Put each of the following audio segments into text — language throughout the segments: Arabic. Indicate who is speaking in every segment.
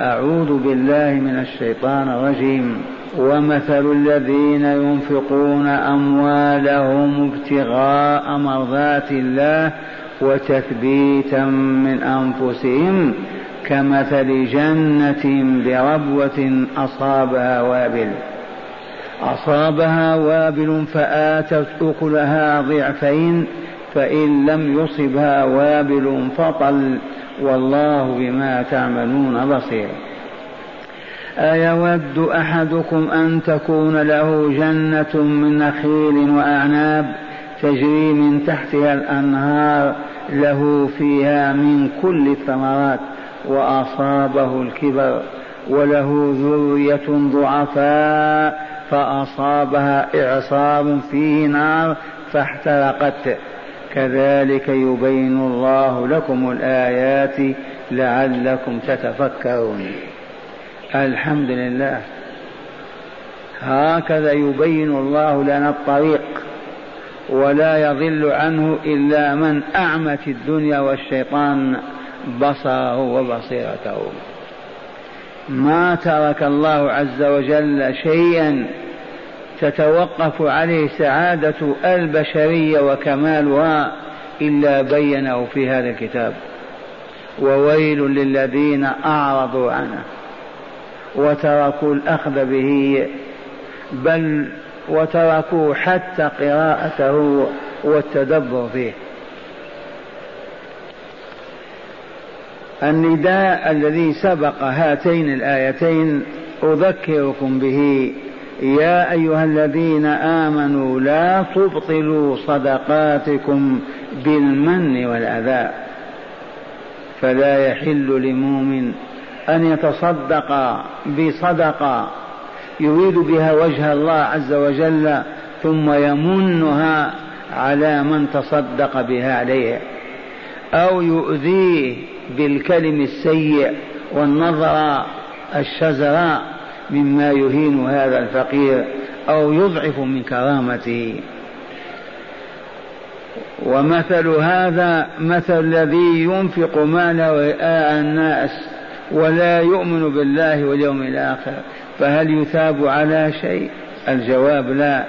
Speaker 1: أعوذ بالله من الشيطان الرجيم. ومثل الذين ينفقون أموالهم ابتغاء مرضات الله وتثبيتا من أنفسهم كمثل جنة بربوة أصابها وابل. أصابها وابل فآتت أكلها ضعفين فإن لم يصبها وابل فطل. والله بما تعملون بصير. أيود أحدكم أن تكون له جنة من نخيل وأعناب تجري من تحتها الأنهار له فيها من كل الثمرات وأصابه الكبر وله ذرية ضعفاء فأصابها إعصار فيه نار فاحترقت. كذلك يبين الله لكم الآيات لعلكم تتفكرون. الحمد لله. هكذا يبين الله لنا الطريق ولا يضل عنه إلا من أعمت الدنيا والشيطان بصره وبصيرته. ما ترك الله عز وجل شيئا تتوقف عليه سعادة البشرية وكمالها إلا بينه في هذا الكتاب. وويل للذين أعرضوا عنه وتركوا الأخذ به بل وتركوا حتى قراءته والتدبر فيه. النداء الذي سبق هاتين الآيتين أذكركم به يا أيها الذين آمنوا لا تبطلوا صدقاتكم بالمن والأذى. فلا يحل لمؤمن أن يتصدق بصدقة يريد بها وجه الله عز وجل ثم يمنها على من تصدق بها عليه. أو يؤذيه بالكلم السيء والنظر الشزراء مما يهين هذا الفقير أو يضعف من كرامته. ومثل هذا مثل الذي ينفق ماله رئاء الناس ولا يؤمن بالله واليوم الآخر فهل يثاب على شيء؟ الجواب لا.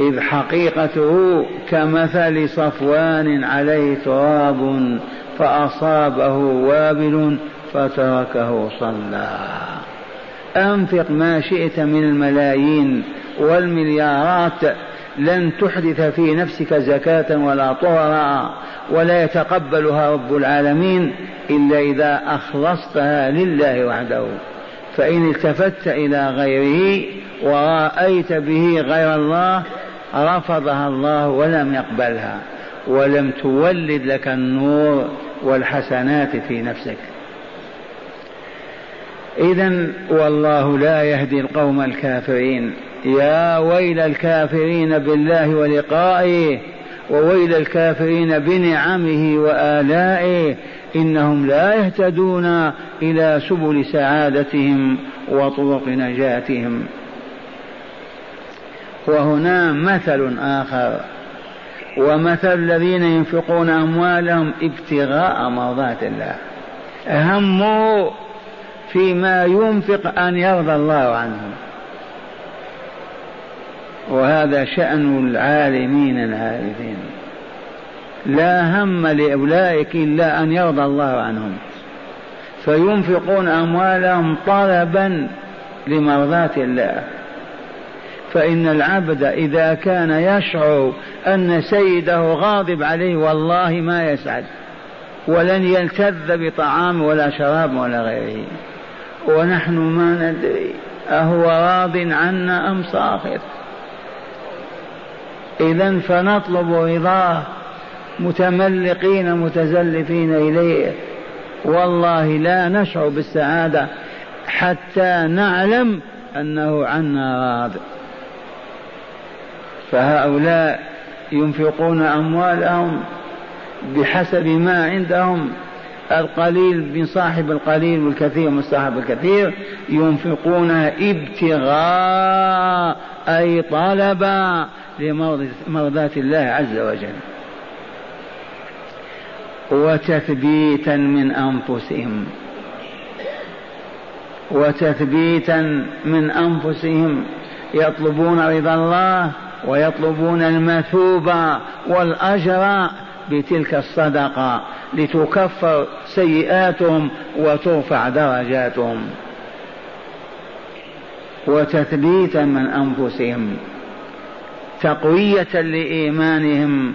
Speaker 1: إذ حقيقته كمثل صفوان عليه تراب فأصابه وابل فتركه صلى. أنفق ما شئت من الملايين والمليارات لن تحدث في نفسك زكاة ولا طهرا ولا يتقبلها رب العالمين إلا إذا أخلصتها لله وحده. فإن التفت إلى غيره ورأيت به غير الله رفضها الله ولم يقبلها ولم تولد لك النور والحسنات في نفسك. إذا والله لا يهدي القوم الكافرين. يا ويل الكافرين بالله ولقائه وويل الكافرين بنعمه وآلائه إنهم لا يهتدون إلى سبل سعادتهم وطرق نجاتهم. وهنا مثل آخر. ومثل الذين ينفقون أموالهم ابتغاء مرضات الله. هموا فيما ينفق أن يرضى الله عنهم وهذا شأن العالمين العارفين لا هم لأولئك إلا أن يرضى الله عنهم. فينفقون أموالهم طلبا لمرضاة الله. فإن العبد إذا كان يشعر أن سيده غاضب عليه والله ما يسعد. ولن يلتذ بطعام ولا شراب ولا غيره. ونحن ما ندري. أهو راض عنا أم ساخط؟ إذا فنطلب رضاه متملقين متزلفين إليه. والله لا نشعر بالسعادة حتى نعلم أنه عنا راض. فهؤلاء ينفقون أموالهم بحسب ما عندهم. القليل من صاحب القليل والكثير من صاحب الكثير ينفقونها ابتغاء أي طلبا لمرضاة الله عز وجل. وتثبيتا من أنفسهم. وتثبيتا من أنفسهم. يطلبون رضا الله ويطلبون المثوبة والأجر بتلك الصدقة لتكفر سيئاتهم وترفع درجاتهم وتثبيتا من أنفسهم تقوية لإيمانهم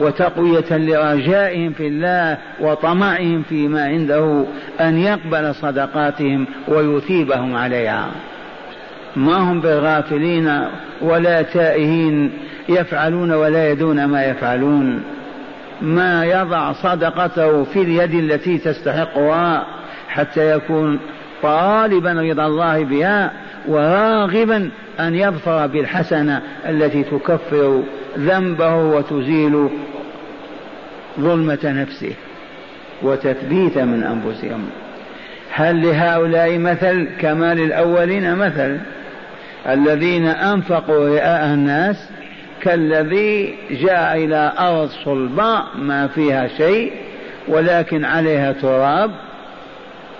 Speaker 1: وتقوية لرجائهم في الله وطمعهم فيما عنده أن يقبل صدقاتهم ويثيبهم عليها. ما هم بغافلين ولا تائهين يفعلون ولا يدون ما يفعلون. ما يضع صدقته في اليد التي تستحقها حتى يكون طالبا رضا الله بها وراغبا أن يظفر بالحسنة التي تكفر ذنبه وتزيل ظلمة نفسه وتثبيت من أنفسهم. هل لهؤلاء مثل كما للاولين مثل الذين أنفقوا رئاء الناس؟ كالذي جاء إلى أرض صلباء ما فيها شيء ولكن عليها تراب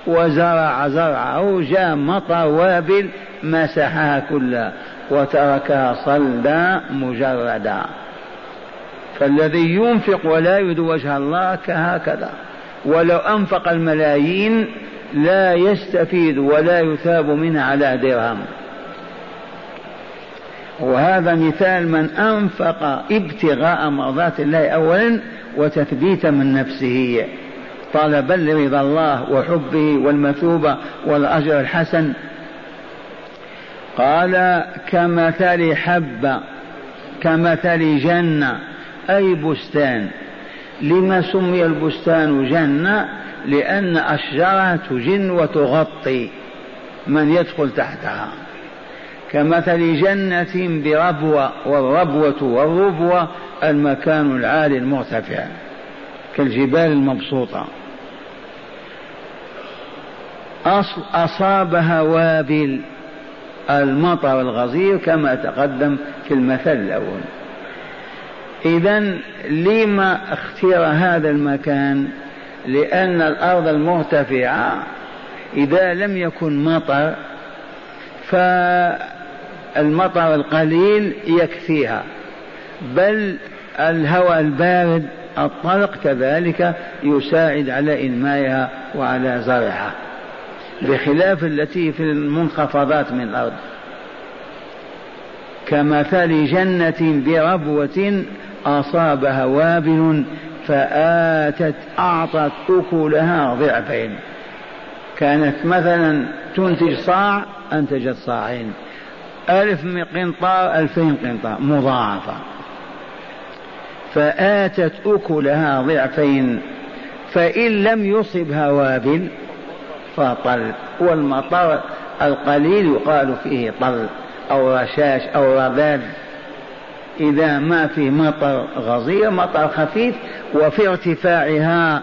Speaker 1: وزرع زرعه جاء مطر وابل مسحها كلها وتركها صلدا مجردا. فالذي ينفق ولا يريد وجه الله كهكذا. ولو أنفق الملايين لا يستفيد ولا يثاب منها على درهم. وهذا مثال من أنفق ابتغاء مرضات الله أولا وتثبيتا من نفسه. طلبا لرضا الله وحبه والمثوبة والأجر الحسن. قال كمثل حبة كمثل جنة. أي بستان؟ لما سمي البستان جنة؟ لأن أشجارها تجن وتغطي من يدخل تحتها. كمثل جنة بربوة والربوة والربوة المكان العالي المرتفع كالجبال المبسوطة. أصابها وابل المطر الغزير كما تقدم في المثل الأول. إذا لما اختير هذا المكان؟ لأن الأرض المرتفعة إذا لم يكن مطر ف المطر القليل يكفيها بل الهواء البارد الطلق كذلك يساعد على إنمائها وعلى زرعها بخلاف التي في المنخفضات من الأرض. كمثل جنة بربوة أصابها وابل فآتت أعطت أكلها ضعفين كانت مثلا تنتج صاع أنتجت صاعين. ألف قنطار ألفين قنطار مضاعفة. فآتت أكلها ضعفين فإن لم يصبها وابل فطل. والمطر القليل يقال فيه طل أو رشاش أو رذاذ. إذا ما في مطر غزير مطر خفيف وفي ارتفاعها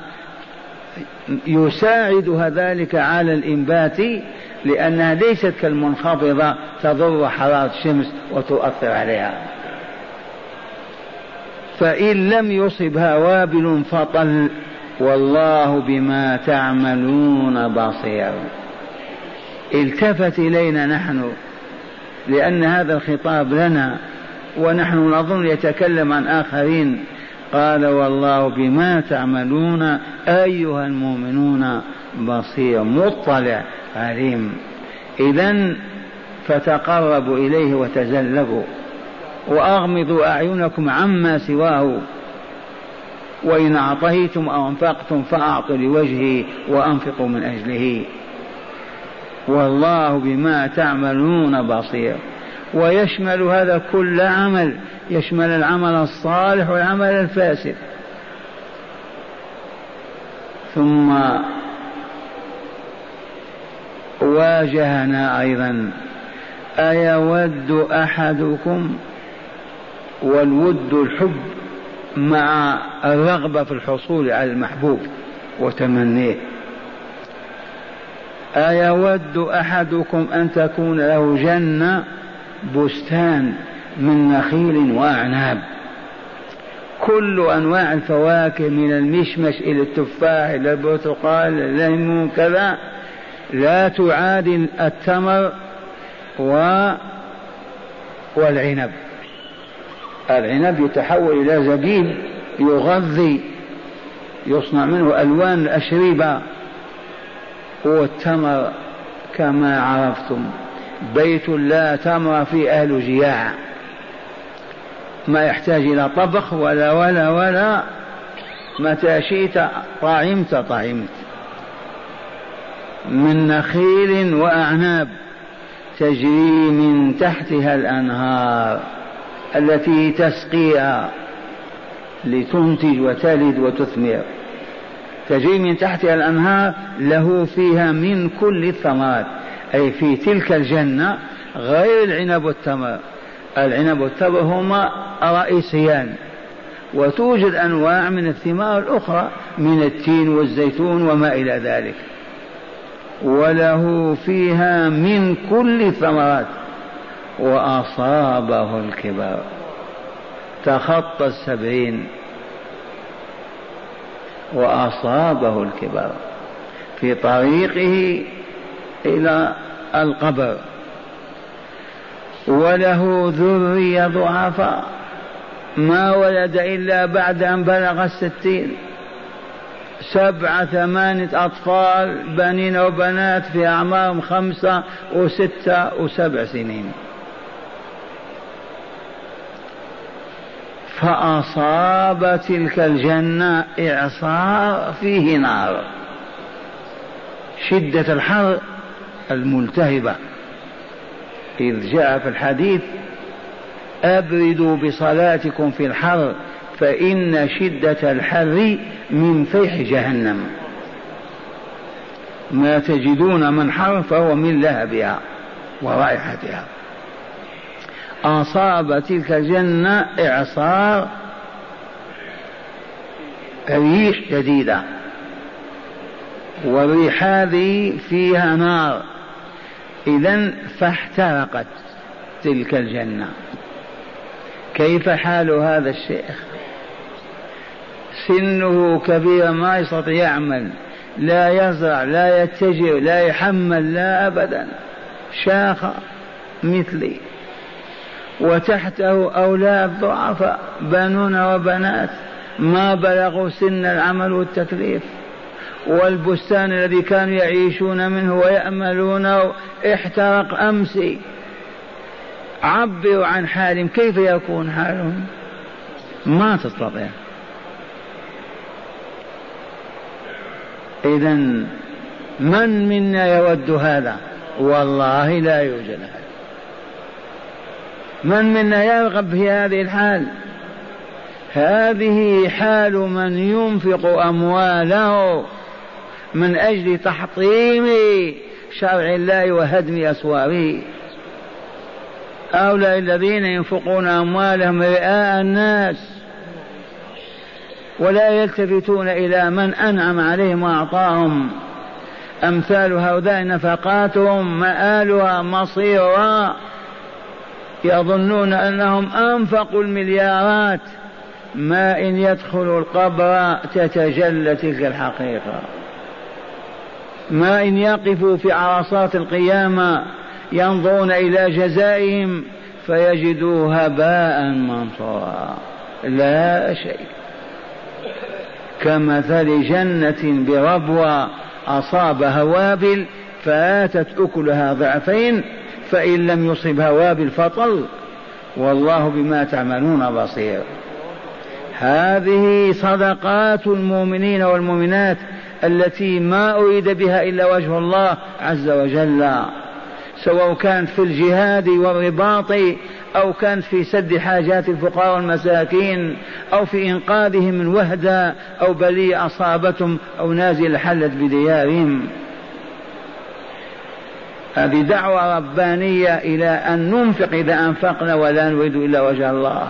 Speaker 1: يساعدها ذلك على الإنبات لأنها ليست كالمنخفضة تضر حرارة الشمس وتؤثر عليها. فإن لم يصبها وابل فطل والله بما تعملون بصير. التفت إلينا نحن لأن هذا الخطاب لنا ونحن نظن يتكلم عن آخرين. قال والله بما تعملون أيها المؤمنون بصير مطلع. عليم إذا فتقربوا إليه وتزلفوا وأغمضوا أعينكم عما سواه. وإن أعطيتم أو أنفقتم فأعطوا لوجهه وأنفقوا من أجله. والله بما تعملون بصير. ويشمل هذا كل عمل. يشمل العمل الصالح والعمل الفاسد. ثم واجهنا أيضا. أيود أحدكم والود الحب مع الرغبة في الحصول على المحبوب وتمنيه؟ أيود أحدكم أن تكون له جنة بستان من نخيل وأعناب. كل أنواع الفواكه من المشمش إلى التفاح إلى البرتقال إلى الليمون كذا. لا تعادل التمر و والعنب. العنب يتحول إلى زبيب يغذي يصنع منه ألوان الأشربة والتمر كما عرفتم بيت لا تمر في أهل جياع. ما يحتاج إلى طبخ ولا ولا ولا متى شئت طعمت طعمت. من نخيل وأعناب تجري من تحتها الأنهار التي تسقيها لتنتج وتلد وتثمر. تجري من تحتها الأنهار له فيها من كل الثمرات. أي في تلك الجنة غير العنب والتمر. العنب والتمر هما رئيسيان. وتوجد أنواع من الثمار الأخرى من التين والزيتون وما إلى ذلك. وله فيها من كل الثمرات. وأصابه الكبر تخطى السبعين. وأصابه الكبر في طريقه إلى القبر. وله ذرية ضعفاء. ما ولد إلا بعد أن بلغ الستين. سبعة ثمانية أطفال بنين وبنات في أعمارهم خمسة وستة وسبع سنين. فأصاب تلك الجنة إعصار فيه نار. شدة الحر الملتهبة. إذ جاء في الحديث أبردوا بصلاتكم في الحر. فإن شدة الحر من فيح جهنم. ما تجدون من حر فهو من لهبها ورائحتها. أصاب تلك الجنة إعصار ريح شديدة والريح هذه فيها نار. إذا فاحترقت تلك الجنة. كيف حال هذا الشيخ؟ سنه كبير ما يستطيع يعمل لا يزرع لا يتجر لا يحمل لا أبدا. شاخ مثلي. وتحته أولاد ضعفاء بنون وبنات. ما بلغوا سن العمل والتكليف. والبستان الذي كانوا يعيشون منه ويأملونه احترق أمس عبروا عن حالهم كيف يكون حالهم؟ ما تستطيع إذا من منا يود هذا؟ والله لا يوجد هذا من منا يرغب في هذه الحال؟ هذه حال من ينفق أمواله من أجل تحطيم شرع الله وهدم أسواره. هؤلاء الذين ينفقون أموالهم رئاء الناس ولا يلتفتون إلى من أنعم عليهم وأعطاهم. أمثال هؤلاء نفقاتهم مآلها مصيرها يظنون أنهم أنفقوا المليارات. ما إن يدخلوا القبر تتجلى تلك الحقيقة. ما إن يقفوا في عرصات القيامة ينظرون إلى جزائهم فيجدوا هباء منصورا لا شيء. كمثل جنة بربوة أصابها وابل فآتت أكلها ضعفين فإن لم يصبها وابل فطل. والله بما تعملون بصير. هذه صدقات المؤمنين والمؤمنات التي ما أريد بها إلا وجه الله عز وجل. سواء كانت في الجهاد والرباط أو كانت في سد حاجات الفقراء والمساكين أو في إنقاذهم من وهدة أو بلية أصابتهم أو نازل حلت بديارهم. هذه دعوة ربانية إلى أن ننفق إذا أنفقنا ولا نريد إلا وجه الله.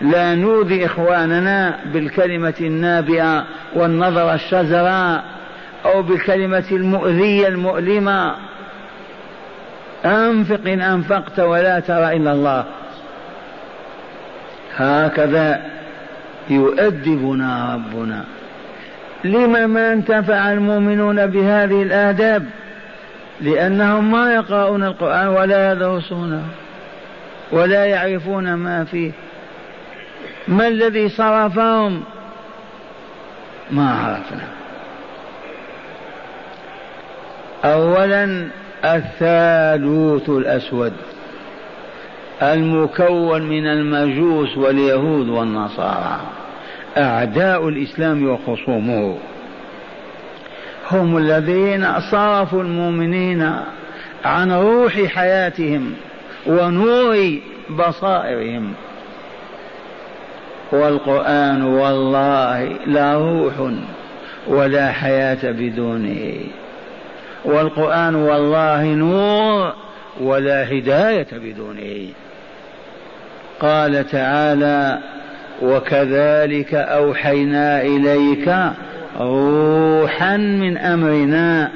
Speaker 1: لا نؤذي إخواننا بالكلمة النابئة والنظرة الشزراء أو بالكلمة المؤذية المؤلمة أنفق إن أنفقت ولا ترى إلا الله. هكذا يؤدبنا ربنا. لما ما انتفع المؤمنون بهذه الآداب؟ لأنهم ما يقرؤون القرآن ولا يدرسونه ولا يعرفون ما فيه. ما الذي صرفهم؟ ما عرفنا. أولا الثالوث الأسود المكون من المجوس واليهود والنصارى. أعداء الإسلام وخصومه. هم الذين صرفوا المؤمنين عن روح حياتهم ونور بصائرهم. والقرآن والله لا روح ولا حياة بدونه. والقرآن والله نور ولا هداية بدونه. قال تعالى وكذلك أوحينا إليك روحا من أمرنا.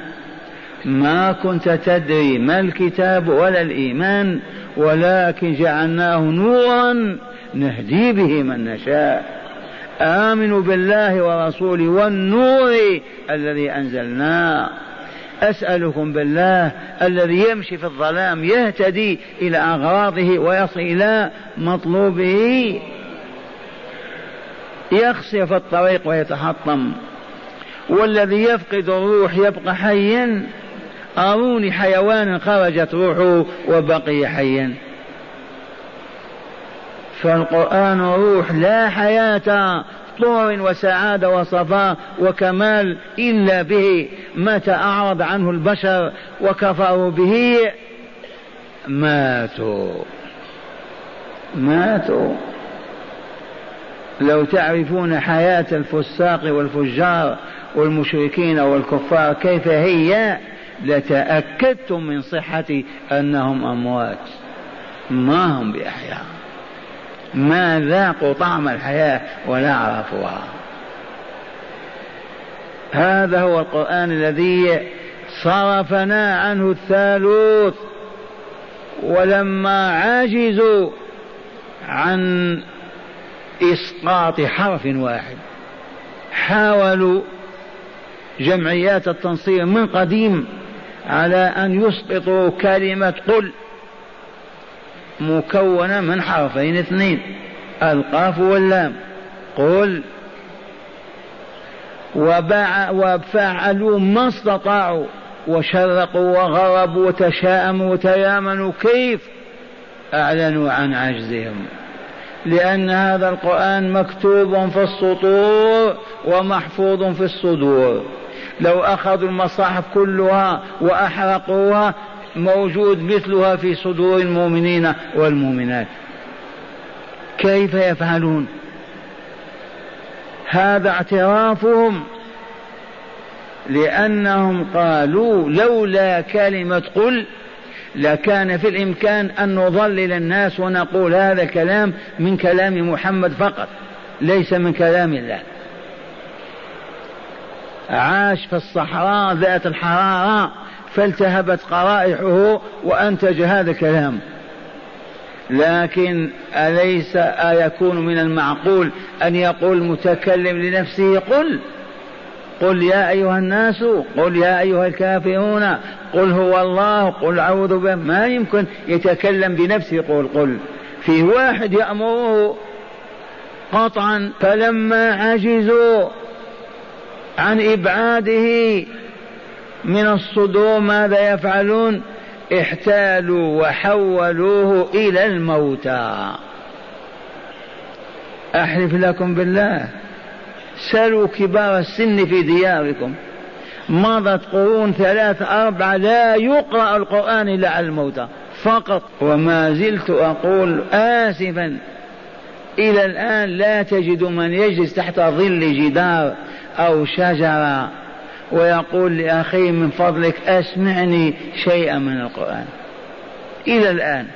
Speaker 1: ما كنت تدري ما الكتاب ولا الإيمان ولكن جعلناه نورا نهدي به من نشاء. آمنوا بالله ورسوله والنور الذي أنزلناه. أسألكم بالله الذي يمشي في الظلام يهتدي إلى أغراضه ويصل إلى مطلوبه. يخسر في الطريق ويتحطم. والذي يفقد الروح يبقى حيا. أروني حيوانا خرجت روحه وبقي حيا. فالقرآن روح لا حياة طور وسعادة وصفاء وكمال إلا به. متى أعرض عنه البشر وكفروا به؟ ماتوا. ماتوا. لو تعرفون حياة الفساق والفجار والمشركين والكفار كيف هي لتأكدتم من صحة أنهم أموات. ما هم بأحياء. ما ذاقوا طعم الحياة ولا عرفوها. هذا هو القرآن الذي صرفنا عنه الثالوث ولما عجزوا عن إسقاط حرف واحد حاولوا جمعيات التنصير من قديم على أن يسقطوا كلمة قل. مكونة من حرفين اثنين. القاف واللام. قل. وباع وفعلوا ما استطاعوا. وشرقوا وغربوا وتشاءموا وتيامنوا. كيف؟ أعلنوا عن عجزهم. لأن هذا القرآن مكتوب في السطور ومحفوظ في الصدور. لو أخذوا المصاحف كلها وأحرقوها موجود مثلها في صدور المؤمنين والمؤمنات. كيف يفعلون؟ هذا اعترافهم لأنهم قالوا لولا كلمة قل لكان في الإمكان أن نضلل الناس ونقول هذا الكلام من كلام محمد فقط ليس من كلام الله. عاش في الصحراء ذات الحرارة. فالتهبت قرائحه وأنتج هذا الكلام. لكن أليس أيكون من المعقول أن يقول المتكلم لنفسه قل؟ قل يا أيها الناس قل يا أيها الكافرون قل هو الله قل أعوذ به ما يمكن يتكلم بنفسه يقول قل. في واحد يأمره قطعا فلما عجزوا عن إبعاده من الصدور ماذا يفعلون؟ احتالوا وحولوه إلى الموتى. أحلف لكم بالله سلوا كبار السن في دياركم. مضت قرون ثلاث أربعة لا يقرأ القرآن إلا على الموتى. فقط وما زلت أقول آسفا. إلى الآن لا تجد من يجلس تحت ظل جدار أو شجرة. ويقول لأخيه من فضلك أسمعني شيئا من القرآن. إلى الآن.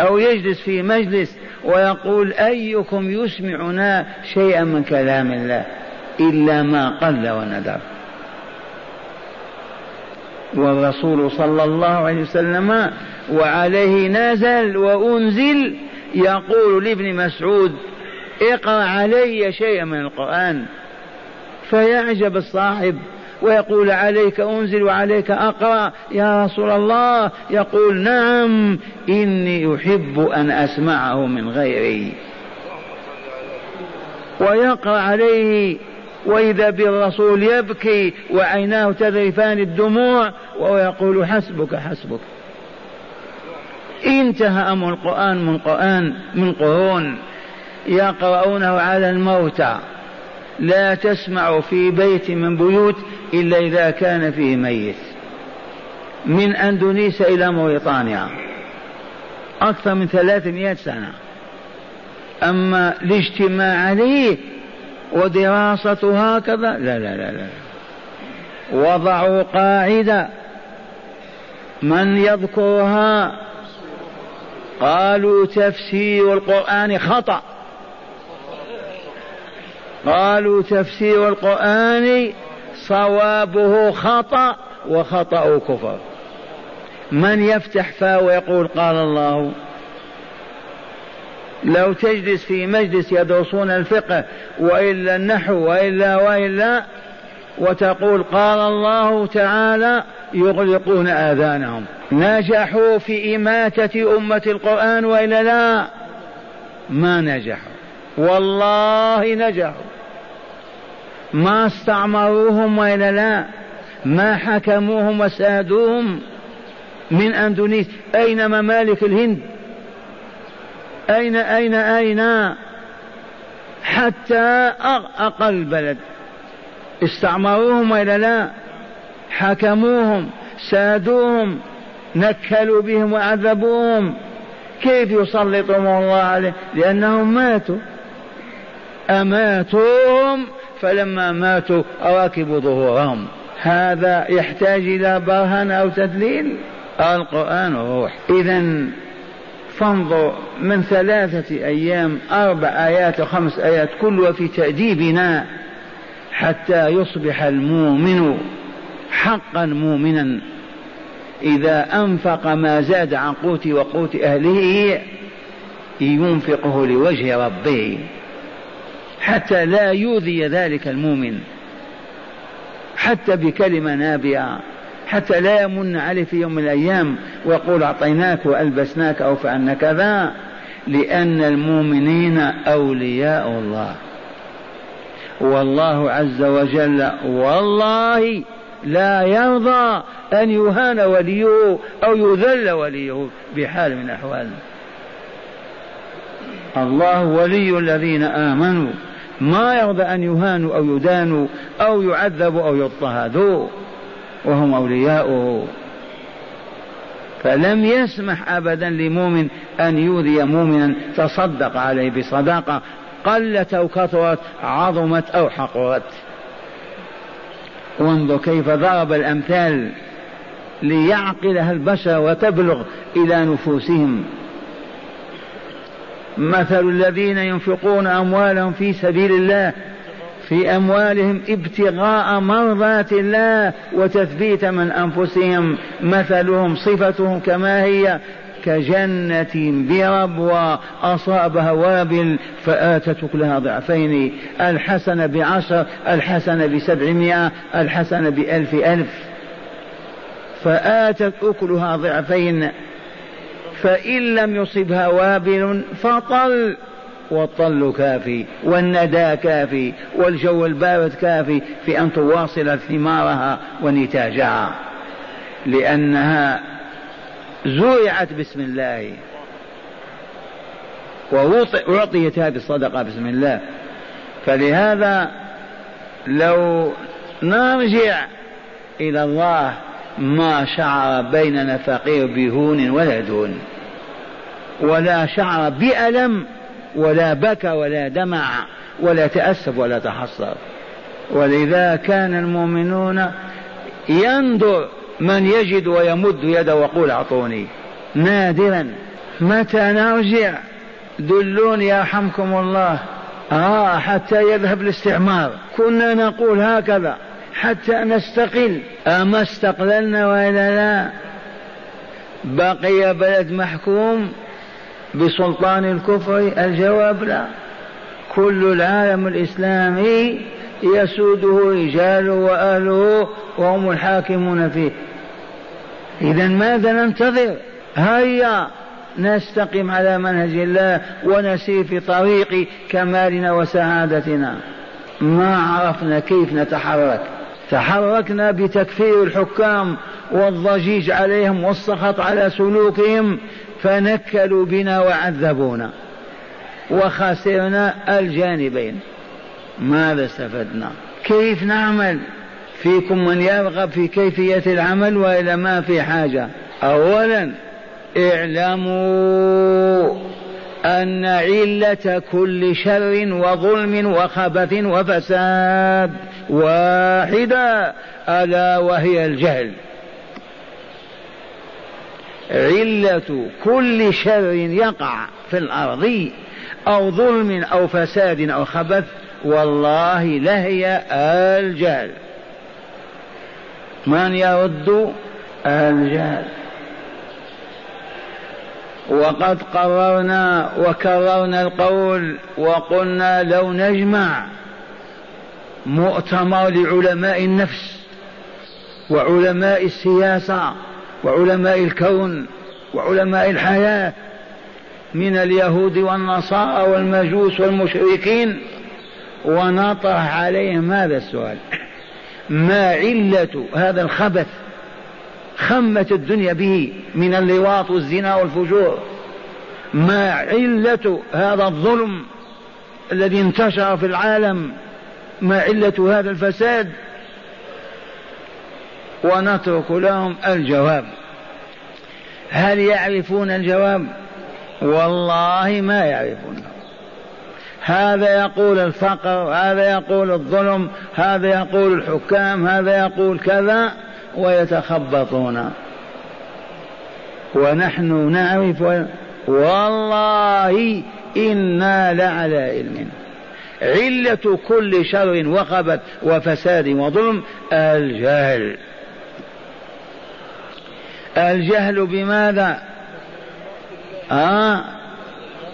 Speaker 1: أو يجلس في مجلس ويقول أيكم يسمعنا شيئا من كلام الله إلا ما قل وندر. والرسول صلى الله عليه وسلم وعليه نزل وأنزل يقول لابن مسعود اقرأ علي شيئا من القرآن. فيعجب الصاحب ويقول عليك أنزل وعليك أقرأ يا رسول الله. يقول نعم إني أحب أن أسمعه من غيري. ويقرأ عليه وإذا بالرسول يبكي وعيناه تذرفان الدموع وهو يقول حسبك حسبك. انتهى أمر القرآن من قرآن من قرون يقرؤونه على الموتى. لا تسمع في بيت من بيوت إلا إذا كان فيه ميت. من أندونيسيا إلى موريطانيا أكثر من ثلاثمائة سنة. أما الاجتماع عليه ودراسة هكذا لا لا لا لا. وضعوا قاعدة. من يذكرها؟ قالوا تفسير القرآن خطأ. قالوا تفسير القرآن صوابه خطأ وخطأ كفر. من يفتح فاه ويقول قال الله. لو تجلس في مجلس يدرسون الفقه وإلا النحو وإلا وإلا وتقول قال الله تعالى يغلقون آذانهم. نجحوا في إماتة أمة القرآن وإلا لا؟ ما نجحوا. والله نجحوا. ما استعمروهم وإلا لا ما حكموهم وسادوهم من اندونيسيا أين ممالك الهند؟ أين أين أين؟ حتى أقل بلد. استعمروهم وإلا لا؟ حكموهم سادوهم نكلوا بهم وعذبوهم. كيف يسلطهم الله عليه لأنهم ماتوا. أماتوهم فلما ماتوا ركبوا ظهورهم. هذا يحتاج إلى برهان أو تدليل القرآن روح. إذا فانظر من ثلاثة أيام أربع آيات وخمس آيات كلها في تأديبنا حتى يصبح المؤمن حقا مؤمنا. إذا أنفق ما زاد عن قوت وقوت أهله ينفقه لوجه ربه. حتى لا يؤذي ذلك المؤمن. حتى بكلمة نابعة. حتى لا يمن عليه في يوم من الأيام ويقول أعطيناك وألبسناك أو فعلنا كذا. لأن المؤمنين أولياء الله. والله عز وجل والله لا يرضى أن يهان وليه أو يذل وليه بحال من الأحوال. الله ولي الذين آمنوا. ما يرضى أن يهانوا أو يدانوا أو يعذبوا أو يضطهدوا وهم أولياؤه. فلم يسمح أبدا لمؤمن أن يؤذي مؤمنا تصدق عليه بصدقة قلت أو كثرت عظمت أو حقرت. وانظر كيف ضرب الأمثال ليعقلها البشر وتبلغ إلى نفوسهم. مثل الذين ينفقون أموالهم في سبيل الله في أموالهم ابتغاء مرضات الله وتثبيت من أنفسهم مثلهم صفتهم كما هي كجنة بربوة أصابها وابل فآتت أكلها ضعفين الحسنة بعشر الحسنة بسبعمائة الحسنة بألف ألف فآتت أكلها ضعفين. فإن لم يصبها وابل فطل والطل كافي والندى كافي والجو البارد كافي في أن تواصل ثمارها ونتاجها. لأنها زرعت بسم الله. وأعطيت هذه الصدقة بسم الله. فلهذا لو نرجع إلى الله ما شعر بيننا فقير بهون ولا دون ولا شعر بألم ولا بكى ولا دمع ولا تأسف ولا تحصر ولذا كان المؤمنون ينظر من يجد ويمد يده ويقول أعطوني. نادرا متى نرجع؟ دلوني يرحمكم الله. آه حتى يذهب الاستعمار. كنا نقول هكذا. حتى نستقل. أما استقللنا وإلا لا؟ بقي بلد محكوم بسلطان الكفر؟ الجواب لا. كل العالم الإسلامي يسوده رجاله وأهله وهم الحاكمون فيه. إذا ماذا ننتظر؟ هيا نستقم على منهج الله ونسير في طريق كمالنا وسعادتنا. ما عرفنا كيف نتحرك؟ تحركنا بتكفير الحكام والضجيج عليهم والسخط على سلوكهم فنكلوا بنا وعذبونا. وخسرنا الجانبين. ماذا استفدنا؟ كيف نعمل؟ فيكم من يرغب في كيفية العمل وإلى ما في حاجة؟ أولا اعلموا. أن علة كل شر وظلم وخبث وفساد واحدة ألا وهي الجهل. علة كل شر يقع في الأرض أو ظلم أو فساد أو خبث والله لهي الجهل. من يرد الجهل؟ وقد قررنا وكررنا القول وقلنا لو نجمع مؤتمر لعلماء النفس وعلماء السياسة وعلماء الكون وعلماء الحياة من اليهود والنصارى والمجوس والمشركين. ونطرح عليهم هذا السؤال. ما علة هذا الخبث خمت الدنيا به من اللواط والزنا والفجور. ما علة هذا الظلم الذي انتشر في العالم؟ ما علة هذا الفساد؟ ونترك لهم الجواب. هل يعرفون الجواب؟ والله ما يعرفونه هذا يقول الفقر هذا يقول الظلم هذا يقول الحكام هذا يقول كذا. ويتخبطون. ونحن نعرف والله إنا لعلى علم. علة كل شر وخبث وفساد وظلم الجهل. الجهل بماذا؟ آه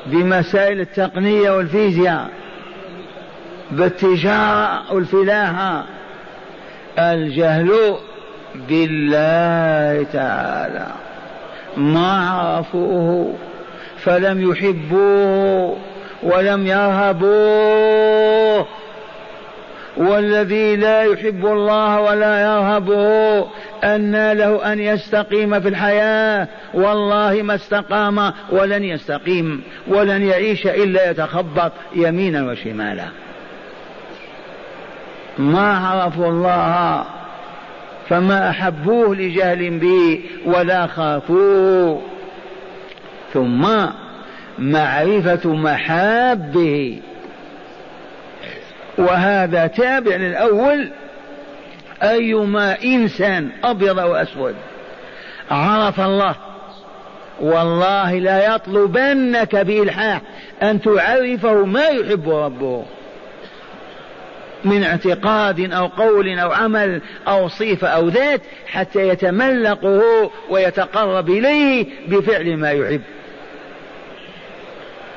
Speaker 1: بمسائل التقنية والفيزياء بالتجارة والفلاحة. الجهل بالله تعالى. ما عرفوه فلم يحبوه ولم يرهبوه. والذي لا يحب الله ولا يرهبه أن له أن يستقيم في الحياة. والله ما استقام ولن يستقيم ولن يعيش إلا يتخبط يمينا وشمالا. ما عرفوا الله فما أحبوه لجهل به ولا خافوه. ثم معرفة محابه. وهذا تابع للأول. أيما إنسان أبيض أو أسود عرف الله والله لا يطلبنك بإلحاح أن تعرفه ما يحب ربه. من اعتقاد أو قول أو عمل أو صفة أو ذات حتى يتملقه ويتقرب إليه بفعل ما يحب.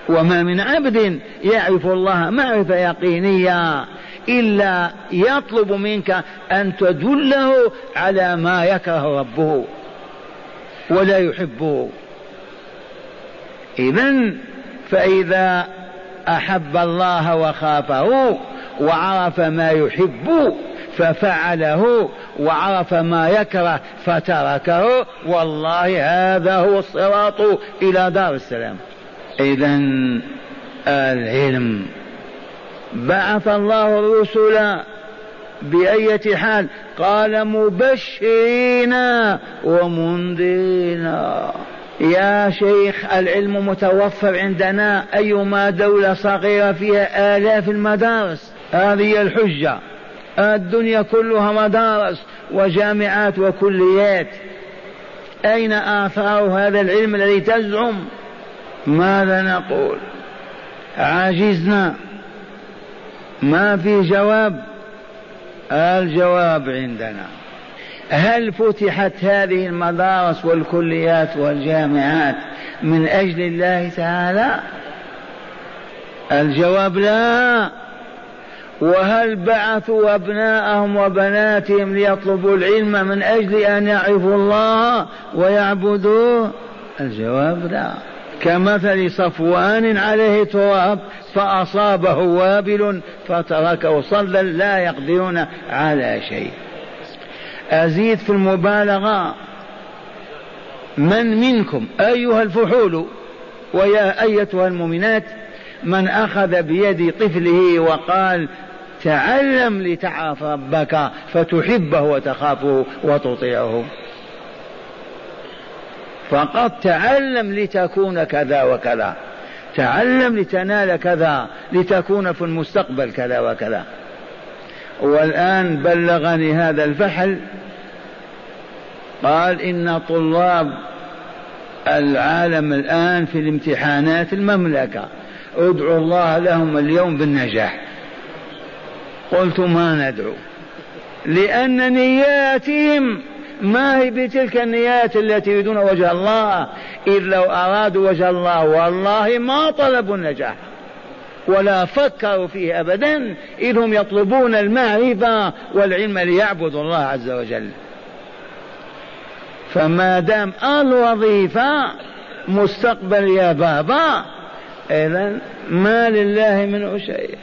Speaker 1: وما من عبد يعرف الله معرفة يقينية إلا يطلب منك أن تدله على ما يكره ربه ولا يحبه. إذا فإذا أحب الله وخافه وعرف ما يحب ففعله وعرف ما يكره فتركه. والله هذا هو الصراط إلى دار السلام. إذا العلم بعث الله الرسل بأية حال قال مبشرين ومنذرين. يا شيخ العلم متوفر عندنا أيما دولة صغيرة فيها آلاف المدارس. هذه الحجة. الدنيا كلها مدارس وجامعات وكليات. أين آثار هذا العلم الذي تزعم؟ ماذا نقول؟ عجزنا ما في جواب؟ الجواب عندنا. هل فتحت هذه المدارس والكليات والجامعات من أجل الله تعالى؟ الجواب لا. وهل بعثوا أبناءهم وبناتهم ليطلبوا العلم من أجل أن يعرفوا الله ويعبدوه؟ الجواب لا. كمثل صفوان عليه تراب فأصابه وابل فتركه صلى لا يقدرون على شيء. أزيد في المبالغة. من منكم؟ أيها الفحول. ويا أيتها المؤمنات من أخذ بيد طفله وقال تعلم لتعرف ربك فتحبه وتخافه وتطيعه. فقط تعلم لتكون كذا وكذا. تعلم لتنال كذا لتكون في المستقبل كذا وكذا. والآن بلغني هذا الفحل. قال إن طلاب العالم الآن في الامتحانات المملكة ادعوا الله لهم اليوم بالنجاح. قلت ما ندعو. لأن نياتهم ما هي بتلك النيات التي يريدون وجه الله إذ لو أرادوا وجه الله والله ما طلبوا النجاح ولا فكروا فيه أبدا إذ هم يطلبون المعرفة والعلم ليعبدوا الله عز وجل. فما دام الوظيفة مستقبل يا بابا إذا ما لله منه شيء.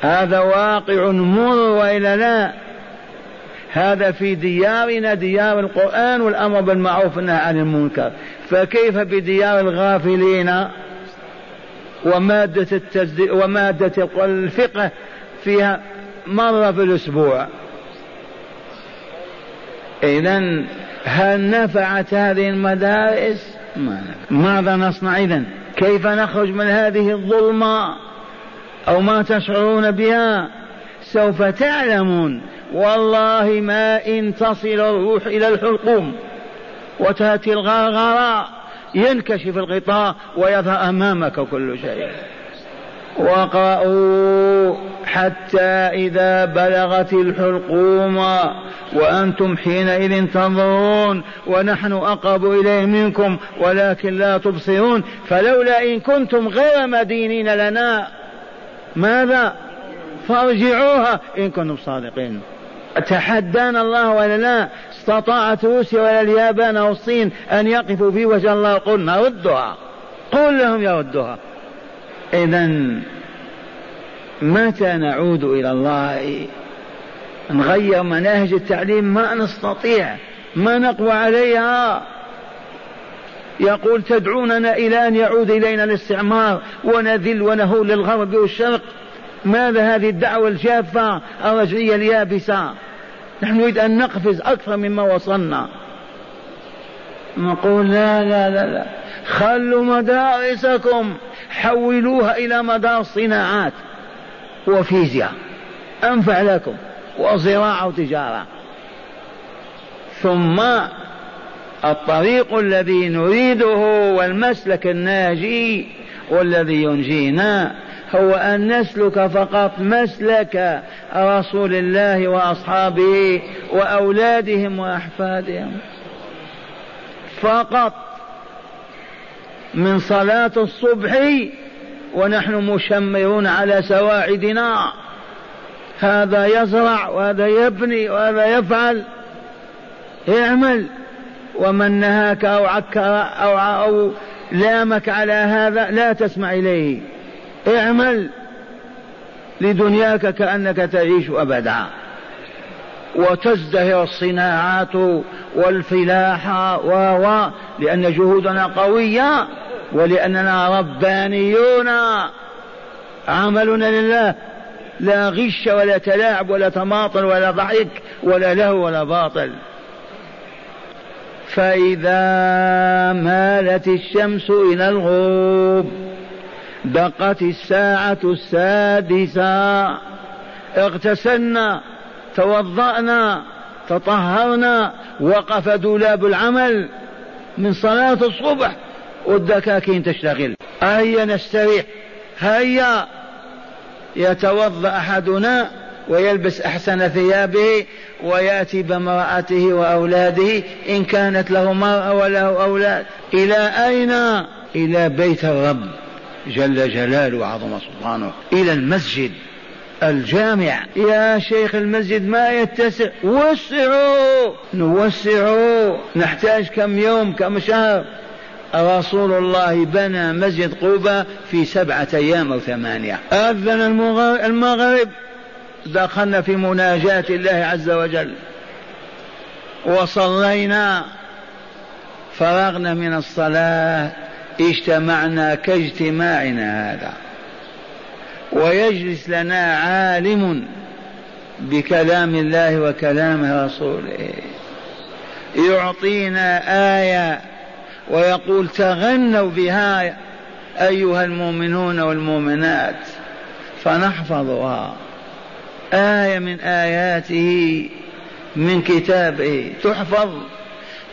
Speaker 1: هذا واقع مر وإلا لا. هذا في ديارنا ديار القرآن والأمر بالمعروف والنهي عن المنكر. فكيف بديار الغافلين ومادة التجديد ومادة الفقه فيها مرة في الأسبوع؟ إذا هل نفعت هذه المدارس؟ ما ماذا نصنع إذا؟ كيف نخرج من هذه الظلمة؟ أو ما تشعرون بها سوف تعلمون. والله ما إن تصل الروح إلى الحلقوم. وتأتي الغرغرة ينكشف الغطاء ويظهر أمامك كل شيء. وقرأوا حتى إذا بلغت الحلقوم وأنتم حينئذ تنظرون ونحن أقرب إليه منكم ولكن لا تبصرون. فلولا إن كنتم غير مدينين لنا ماذا؟ فارجعوها. إن كنتم صادقين. تحدانا الله ولا لا؟ استطاعت روسيا ولا اليابان أو الصين أن يقفوا في وجه الله؟ قلنا ردها قل لهم يردها إذا متى نعود إلى الله؟ نغير مناهج التعليم؟ ما نستطيع. ما نقوى عليها؟ يقول تدعوننا إلى أن يعود إلينا الاستعمار ونذل ونهول للغرب والشرق. ماذا هذه الدعوة الجافة؟ الرجعية اليابسة. نحن نريد أن نقفز أكثر مما وصلنا. نقول لا لا لا لا. خلوا مدارسكم. حولوها إلى مدار صناعات وفيزياء. أنفع لكم. وزراعة وتجارة. ثم الطريق الذي نريده والمسلك الناجي والذي ينجينا هو أن نسلك فقط مسلك رسول الله وأصحابه وأولادهم وأحفادهم. فقط من صلاة الصبح ونحن مشمرون على سواعدنا. هذا يزرع وهذا يبني وهذا يفعل. اعمل ومن نهاك أو عكر أو, أو لامك على هذا لا تسمع إليه. اعمل لدنياك كأنك تعيش أبدا. وتزدهر الصناعات والفلاحة و لأن جهودنا قوية ولأننا ربانيون. عملنا لله. لا غش ولا تلاعب ولا تماطل ولا ضحك ولا لهو ولا باطل. فإذا مالت الشمس إلى الغروب دقت الساعة السادسة اغتسلنا توضأنا تطهرنا وقف دولاب العمل من صلاة الصبح والدكاكين تشتغل. هيا نستريح. هيا يتوضأ أحدنا ويلبس أحسن ثيابه ويأتي بامرأته وأولاده إن كانت له مراه وله أولاد. إلى أين؟ إلى بيت الرب. جل جلاله وعظم سبحانه إلى المسجد الجامع. يا شيخ المسجد ما يتسع. وسعوا. نوسعوا. نحتاج كم يوم كم شهر. رسول الله بنى مسجد قبة في سبعة أيام أو ثمانية. أذن المغرب. دخلنا في مناجاة الله عز وجل. وصلينا فرغنا من الصلاة اجتمعنا كاجتماعنا هذا. ويجلس لنا عالم بكلام الله وكلام رسوله. يعطينا آية ويقول تغنوا بها أيها المؤمنون والمؤمنات فنحفظها. آية من آياته من كتابه. تحفظ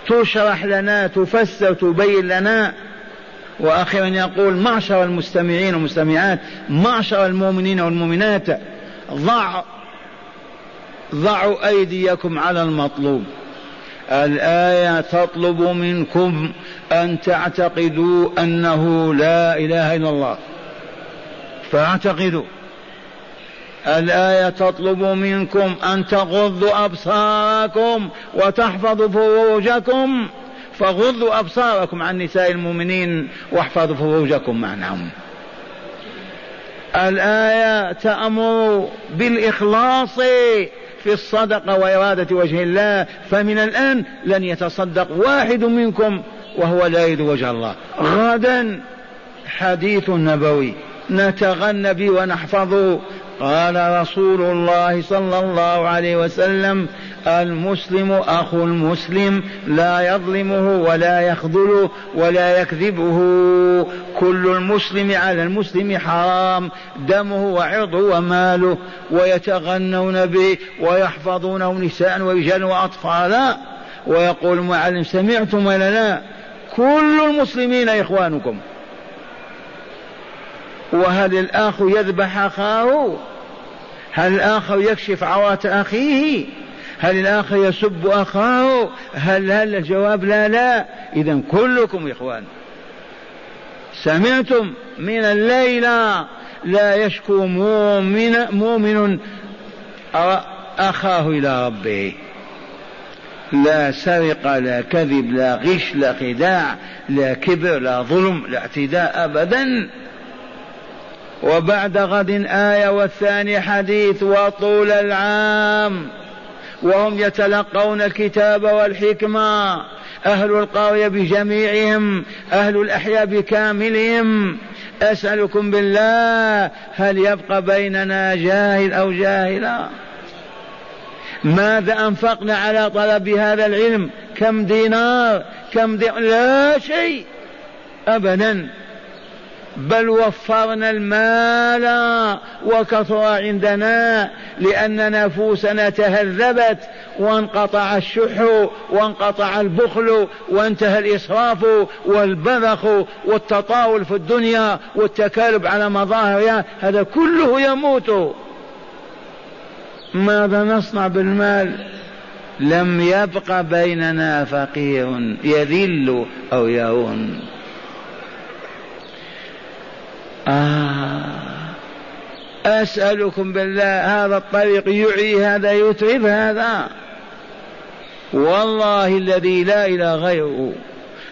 Speaker 1: تشرح لنا تفسر تبين لنا. وأخيرا يقول معشر المستمعين والمستمعات معشر المؤمنين والمؤمنات ضع ضعوا أيديكم على المطلوب. الآية تطلب منكم أن تعتقدوا أنه لا إله إلا الله. فاعتقدوا. الآية تطلب منكم أن تغضوا أبصاركم وتحفظوا فروجكم. فغضوا أبصاركم عن نساء المؤمنين واحفظوا فروجكم معناهم. الآية تأمر بالإخلاص في الصدقة وإرادة وجه الله. فمن الآن لن يتصدق واحد منكم وهو لا يريد وجه الله. غدا حديث نبوي. نتغنى به ونحفظه قال رسول الله صلى الله عليه وسلم المسلم أخو المسلم لا يظلمه ولا يخذله ولا يكذبه. كل المسلم على المسلم حرام دمه وعرضه وماله. ويتغنون به ويحفظونه نساء ورجال واطفالا ويقول المعلم سمعتم ولا لا؟ كل المسلمين إخوانكم. وهل الآخ يذبح أخاه؟ هل الآخر يكشف عورة أخيه؟ هل الآخر يسب أخاه؟ هل هل الجواب لا لا. إذا كلكم إخوان. سمعتم من الليلة لا يشكو مؤمن مؤمن أخاه إلى ربه. لا سرقة لا كذب لا غش لا خداع لا كبر لا ظلم لا اعتداء أبدا. وبعد غد آية والثاني حديث وطول العام. وهم يتلقون الكتاب والحكمة. أهل القرية بجميعهم أهل الأحياء بكاملهم. أسألكم بالله هل يبقى بيننا جاهل أو جاهلا ماذا أنفقنا على طلب هذا العلم؟ كم دينار؟ كم دينار لا شيء. أبدا. بل وفرنا المال وكثر عندنا لأن نفوسنا تهذبت وانقطع الشح وانقطع البخل وانتهى الإسراف والبذخ والتطاول في الدنيا والتكالب على مظاهرها هذا كله يموت. ماذا نصنع بالمال؟ لم يبق بيننا فقير يذل أو يهون. أسألكم بالله هذا الطريق يعي هذا يتعب هذا. والله الذي لا إله غيره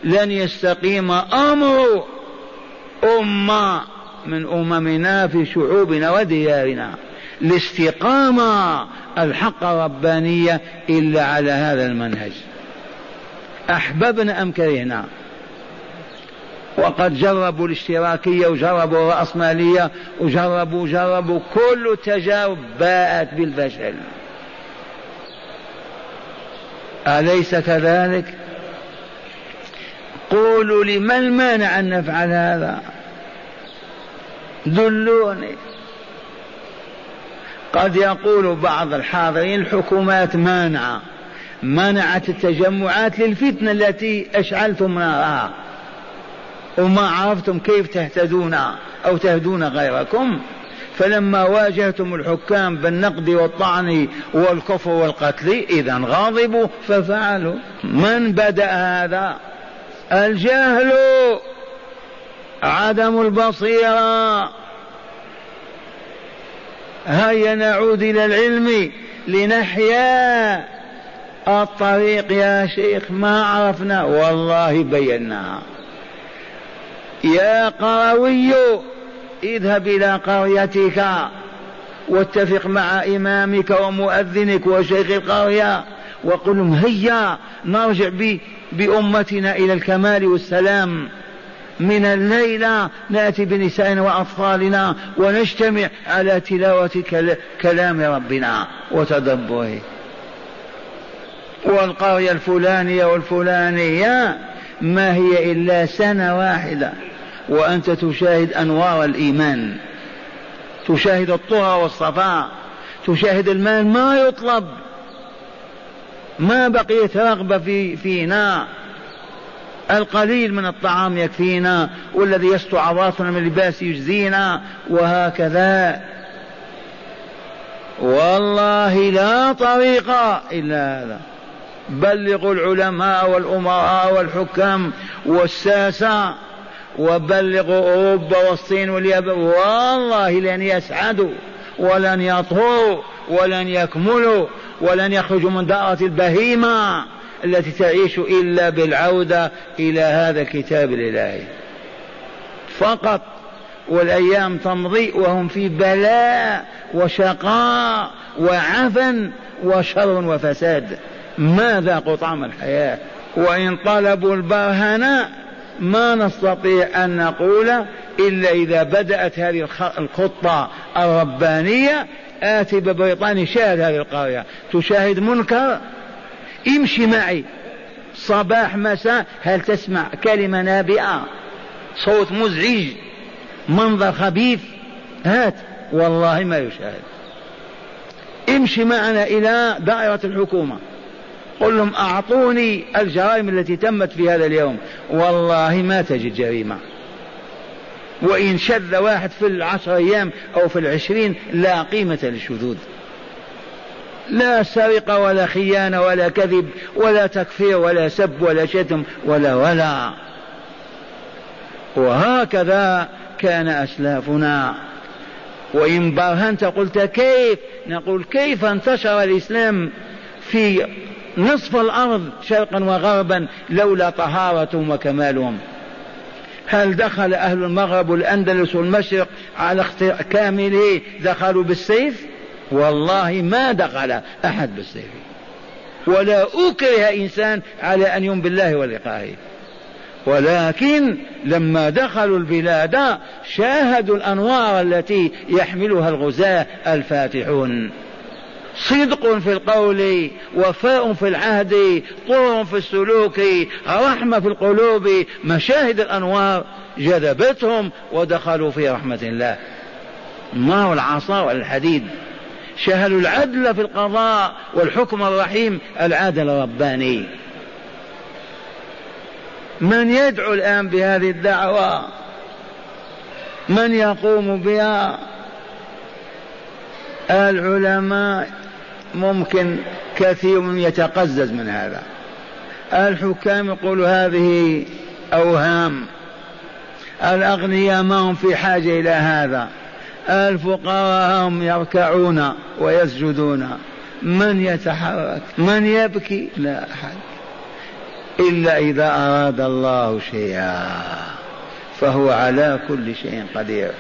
Speaker 1: لن يستقيم أمر أمة من أممنا في شعوبنا وديارنا. الاستقامة الحق ربانية إلا على هذا المنهج. أحببنا أم كرهنا؟ وقد جربوا الاشتراكية وجربوا الرأسمالية وجربوا جربوا كل التجارب باءت بالفشل. أليس كذلك؟ قولوا لي ما المانع أن نفعل هذا؟ دلوني. قد يقول بعض الحاضرين الحكومات مانعة. منعت التجمعات للفتنة التي أشعلتم نارها. وما عرفتم كيف تهتدون أو تهدون غيركم فلما واجهتم الحكام بالنقد والطعن والكفر والقتل إذا غاضبوا ففعلوا. من بدأ هذا؟ الجهل عدم البصيرة. هيا نعود إلى العلم لنحيا الطريق يا شيخ ما عرفنا. والله بيناها. يا قروي اذهب إلى قريتك واتفق مع إمامك ومؤذنك وشيخ القرية وقل لهم هيا نرجع بأمتنا إلى الكمال والسلام. من الليلة نأتي بنسائنا وأطفالنا ونجتمع على تلاوة كلام ربنا وتدبره. والقرية الفلانية والفلانية ما هي إلا سنة واحدة وأنت تشاهد أنوار الإيمان. تشاهد الطهى والصفاء. تشاهد المال ما يطلب. ما بقيت رغبة في فينا. القليل من الطعام يكفينا والذي يستر عوراتنا من اللباس يجزينا وهكذا. والله لا طريق إلا هذا. بلغوا العلماء والأمراء والحكام والساسة وبلغوا أوروبا والصين واليابان. والله لن يسعدوا ولن يطهروا ولن يكملوا ولن يخرجوا من دائرة البهيمة التي تعيش إلا بالعودة إلى هذا الكتاب الإلهي. فقط والأيام تمضي وهم في بلاء وشقاء وعفن وشر وفساد. ما ذاقوا طعم الحياة؟ وإن طلبوا البرهنة ما نستطيع أن نقول إلا إذا بدأت هذه الخطة الربانية. آتي ببريطاني شاهد هذه القرية تشاهد منكر؟ امشي معي. صباح مساء. هل تسمع كلمة نابئة؟ صوت مزعج. منظر خبيث. هات. والله ما يشاهد. امشي معنا إلى دائرة الحكومة. قل لهم أعطوني الجرائم التي تمت في هذا اليوم. والله ما تجد جريمة. وإن شذ واحد في العشر أيام أو في العشرين لا قيمة للشذوذ. لا سرقة ولا خيانة ولا كذب ولا تكفير ولا سب ولا شتم ولا ولا. وهكذا كان أسلافنا. وإن برهنت قلت كيف؟ نقول كيف انتشر الإسلام في نصف الأرض شرقا وغربا لولا طهارتهم وكمالهم. هل دخل أهل المغرب والأندلس والمشرق على كامله دخلوا بالسيف؟ والله ما دخل أحد بالسيف. ولا أكره إنسان على أن يؤمن بالله ولقائه ولكن لما دخلوا البلاد شاهدوا الأنوار التي يحملها الغزاة الفاتحون. صدق في القول وفاء في العهد طور في السلوك رحمة في القلوب مشاهد الأنوار جذبتهم ودخلوا في رحمة الله. هو العصا والحديد؟ شهدوا العدل في القضاء والحكم الرحيم العدل الرباني من يدعو الآن بهذه الدعوة؟ من يقوم بها؟ العلماء ممكن كثير يتقزز من هذا. الحكام يقول هذه أوهام. الأغنياء ما هم في حاجة إلى هذا. الفقراء هم يركعون ويسجدون. من يتحرك؟ من يبكي؟ لا أحد. إلا إذا أراد الله شيئا. فهو على كل شيء قدير.